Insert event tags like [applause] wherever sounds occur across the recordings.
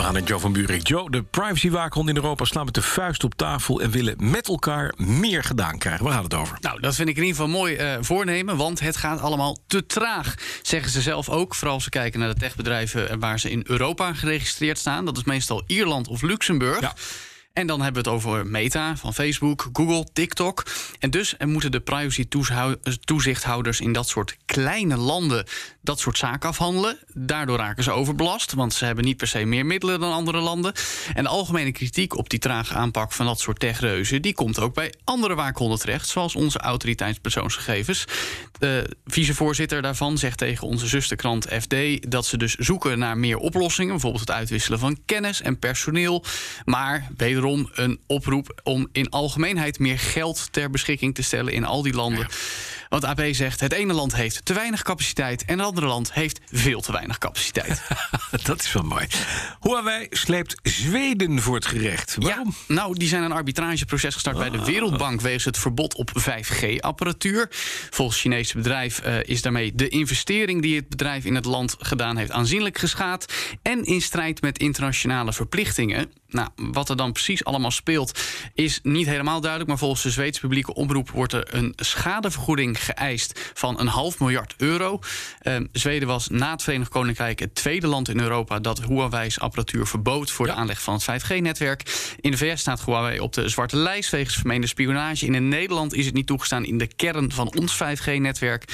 We gaan naar Joe van Buurik. Joe, de privacywaakhond in Europa slaan met de vuist op tafel... en willen met elkaar meer gedaan krijgen. Waar gaat het over? Nou, dat vind ik in ieder geval mooi uh, voornemen, want het gaat allemaal te traag. Zeggen ze zelf ook, vooral als ze kijken naar de techbedrijven... waar ze in Europa geregistreerd staan. Dat is meestal Ierland of Luxemburg. Ja. En dan hebben we het over Meta van Facebook, Google, TikTok. En dus moeten de privacy-toezichthouders in dat soort kleine landen dat soort zaken afhandelen. Daardoor raken ze overbelast, want ze hebben niet per se meer middelen dan andere landen. En de algemene kritiek op die trage aanpak van dat soort techreuzen... die komt ook bij andere waakhonden terecht, zoals onze autoriteitspersoonsgegevens. De vicevoorzitter daarvan zegt tegen onze zusterkrant FD... dat ze dus zoeken naar meer oplossingen, bijvoorbeeld het uitwisselen van kennis en personeel. Maar wederom een oproep om in algemeenheid meer geld ter beschikking te stellen in al die landen. Want AP zegt: het ene land heeft te weinig capaciteit en het andere land heeft veel te weinig capaciteit. [laughs] dat is wel mooi. Huawei sleept Zweden voor het gerecht. Waarom? Ja, nou, die zijn een arbitrageproces gestart bij de ah. Wereldbank wegens het verbod op 5G-apparatuur. Volgens het Chinese bedrijf uh, is daarmee de investering die het bedrijf in het land gedaan heeft aanzienlijk geschaad en in strijd met internationale verplichtingen. Nou, wat er dan precies allemaal speelt, is niet helemaal duidelijk. Maar volgens de Zweedse publieke omroep wordt er een schadevergoeding geëist van een half miljard euro. Uh, Zweden was na het Verenigd Koninkrijk het tweede land in Europa dat Huawei's apparatuur verbood voor de aanleg van het 5G-netwerk. In de VS staat Huawei op de zwarte lijst wegens vermeende spionage. In Nederland is het niet toegestaan in de kern van ons 5G-netwerk.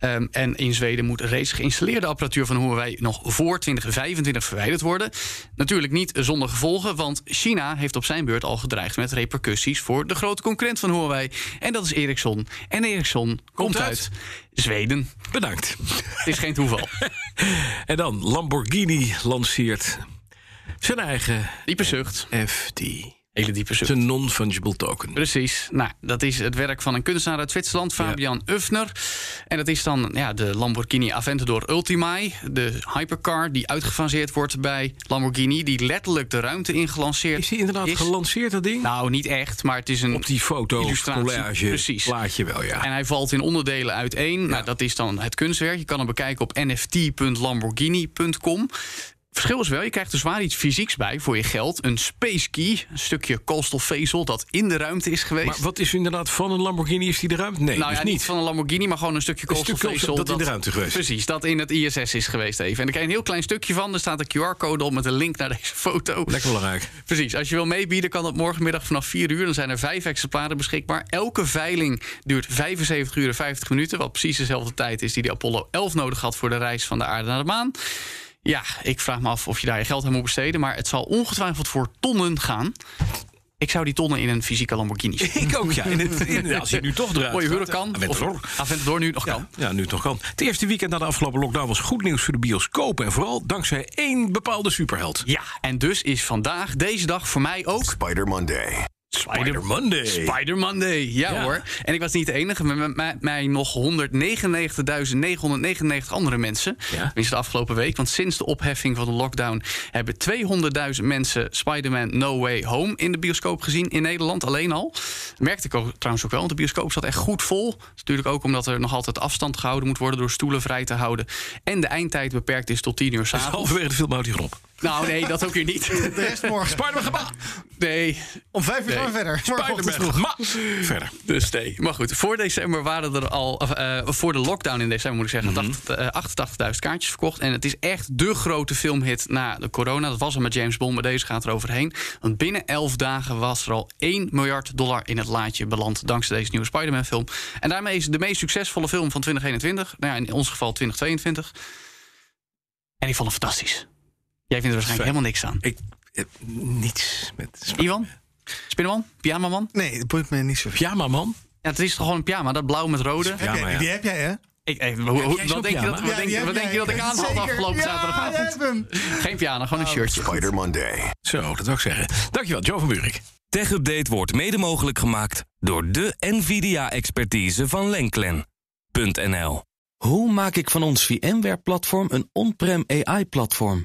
Um, ehm, en in Zweden moet reeds geïnstalleerde apparatuur van Huawei nog voor 2025 verwijderd worden. Natuurlijk niet zonder gevolgen want China heeft op zijn beurt al gedreigd met repercussies voor de grote concurrent van Huawei. En dat is Ericsson. En Ericsson komt, uit. Zweden. Bedankt. Het is geen toeval. [laughs] en dan Lamborghini lanceert zijn eigen diepe zucht. FD. Hele diepe zucht. Het is een non-fungible token. Precies. Nou, dat is het werk van een kunstenaar uit Zwitserland, Fabian ja. Uffner. En dat is dan ja, de Lamborghini Aventador Ultimae. De hypercar die uitgefaseerd wordt bij Lamborghini. Die letterlijk de ruimte ingelanceerd is. die inderdaad gelanceerd, dat ding? Nou, niet echt, maar het is een Op die foto, illustratie. collage, Precies. plaatje wel, ja. En hij valt in onderdelen uiteen. Ja. Nou, dat is dan het kunstwerk. Je kan hem bekijken op nft.lamborghini.com verschil is wel, je krijgt er zwaar iets fysieks bij voor je geld. Een space key, een stukje koolstofvezel dat in de ruimte is geweest. Maar wat is inderdaad van een Lamborghini? Is die de ruimte? Nee, nou dus niet. van een Lamborghini, maar gewoon een stukje koolstofvezel. dat, dat, in de ruimte geweest. Precies, dat in het ISS is geweest even. En ik krijg een heel klein stukje van. Er staat een QR-code op met een link naar deze foto. Lekker belangrijk. Precies, als je wil meebieden kan dat morgenmiddag vanaf 4 uur. Dan zijn er vijf exemplaren beschikbaar. Elke veiling duurt 75 uur en 50 minuten. Wat precies dezelfde tijd is die de Apollo 11 nodig had voor de reis van de aarde naar de maan. Ja, ik vraag me af of je daar je geld aan moet besteden. Maar het zal ongetwijfeld voor tonnen gaan. Ik zou die tonnen in een fysieke Lamborghini [laughs] Ik ook, ja. In het, in, [laughs] als je nu toch eruit Mooie huren kan. Aventador. Aventador nu nog kan. Ja, nu nog kan. Het eerste weekend na de afgelopen lockdown was goed nieuws voor de bioscopen. En vooral dankzij één bepaalde superheld. Ja, en dus is vandaag, deze dag voor mij ook... Spider Monday. Spider Monday. Spider Monday, ja, hoor. En ik was niet de enige, met, met mij nog 199.999 andere mensen. Ja. Tenminste de afgelopen week. Want sinds de opheffing van de lockdown hebben 200.000 mensen Spider-Man No Way Home in de bioscoop gezien in Nederland alleen al. Merkte ik ook, trouwens ook wel, want de bioscoop zat echt goed vol. Natuurlijk ook omdat er nog altijd afstand gehouden moet worden door stoelen vrij te houden. En de eindtijd beperkt is tot 10 uur s'avonds. Halverwege de film houdt hij. Nou, nee, dat ook weer niet. [laughs] De rest morgen. Spider-Man Nee. Om vijf uur gaan we verder. Spider-Man Verder. Dus nee. Maar goed, voor december waren er al... Uh, voor de lockdown in december moet ik zeggen... Mm -hmm. 88.000 kaartjes verkocht. En het is echt de grote filmhit na de corona. Dat was al met James Bond, maar deze gaat er overheen. Want binnen 11 dagen was er al 1 miljard dollar in het laadje beland... dankzij deze nieuwe Spider-Man film. En daarmee is de meest succesvolle film van 2021. Nou ja, in ons geval 2022. En ik vond het fantastisch. Jij vindt er waarschijnlijk helemaal niks aan. Ik, eh, niets met... Ivan? Spinnenman? Pyjamaman? Nee, dat boeit me niet zo. Pyjamaman? Ja, het is toch gewoon een pyjama, dat blauw met rode? Pyjama, ja. Die heb jij, hè? Ik, even, hoe, hoe, wat denk je dat, wat denk, wat denk je dat ik aan had afgelopen zaterdagavond? Geen piano, gewoon een shirtje. Spider Monday. Zo, dat zou ik zeggen. Dankjewel, Joe van Buurik. Tech Update wordt mede mogelijk gemaakt door de NVIDIA-expertise van Lenklen.nl. Hoe maak ik van ons VMware-platform een on-prem AI-platform?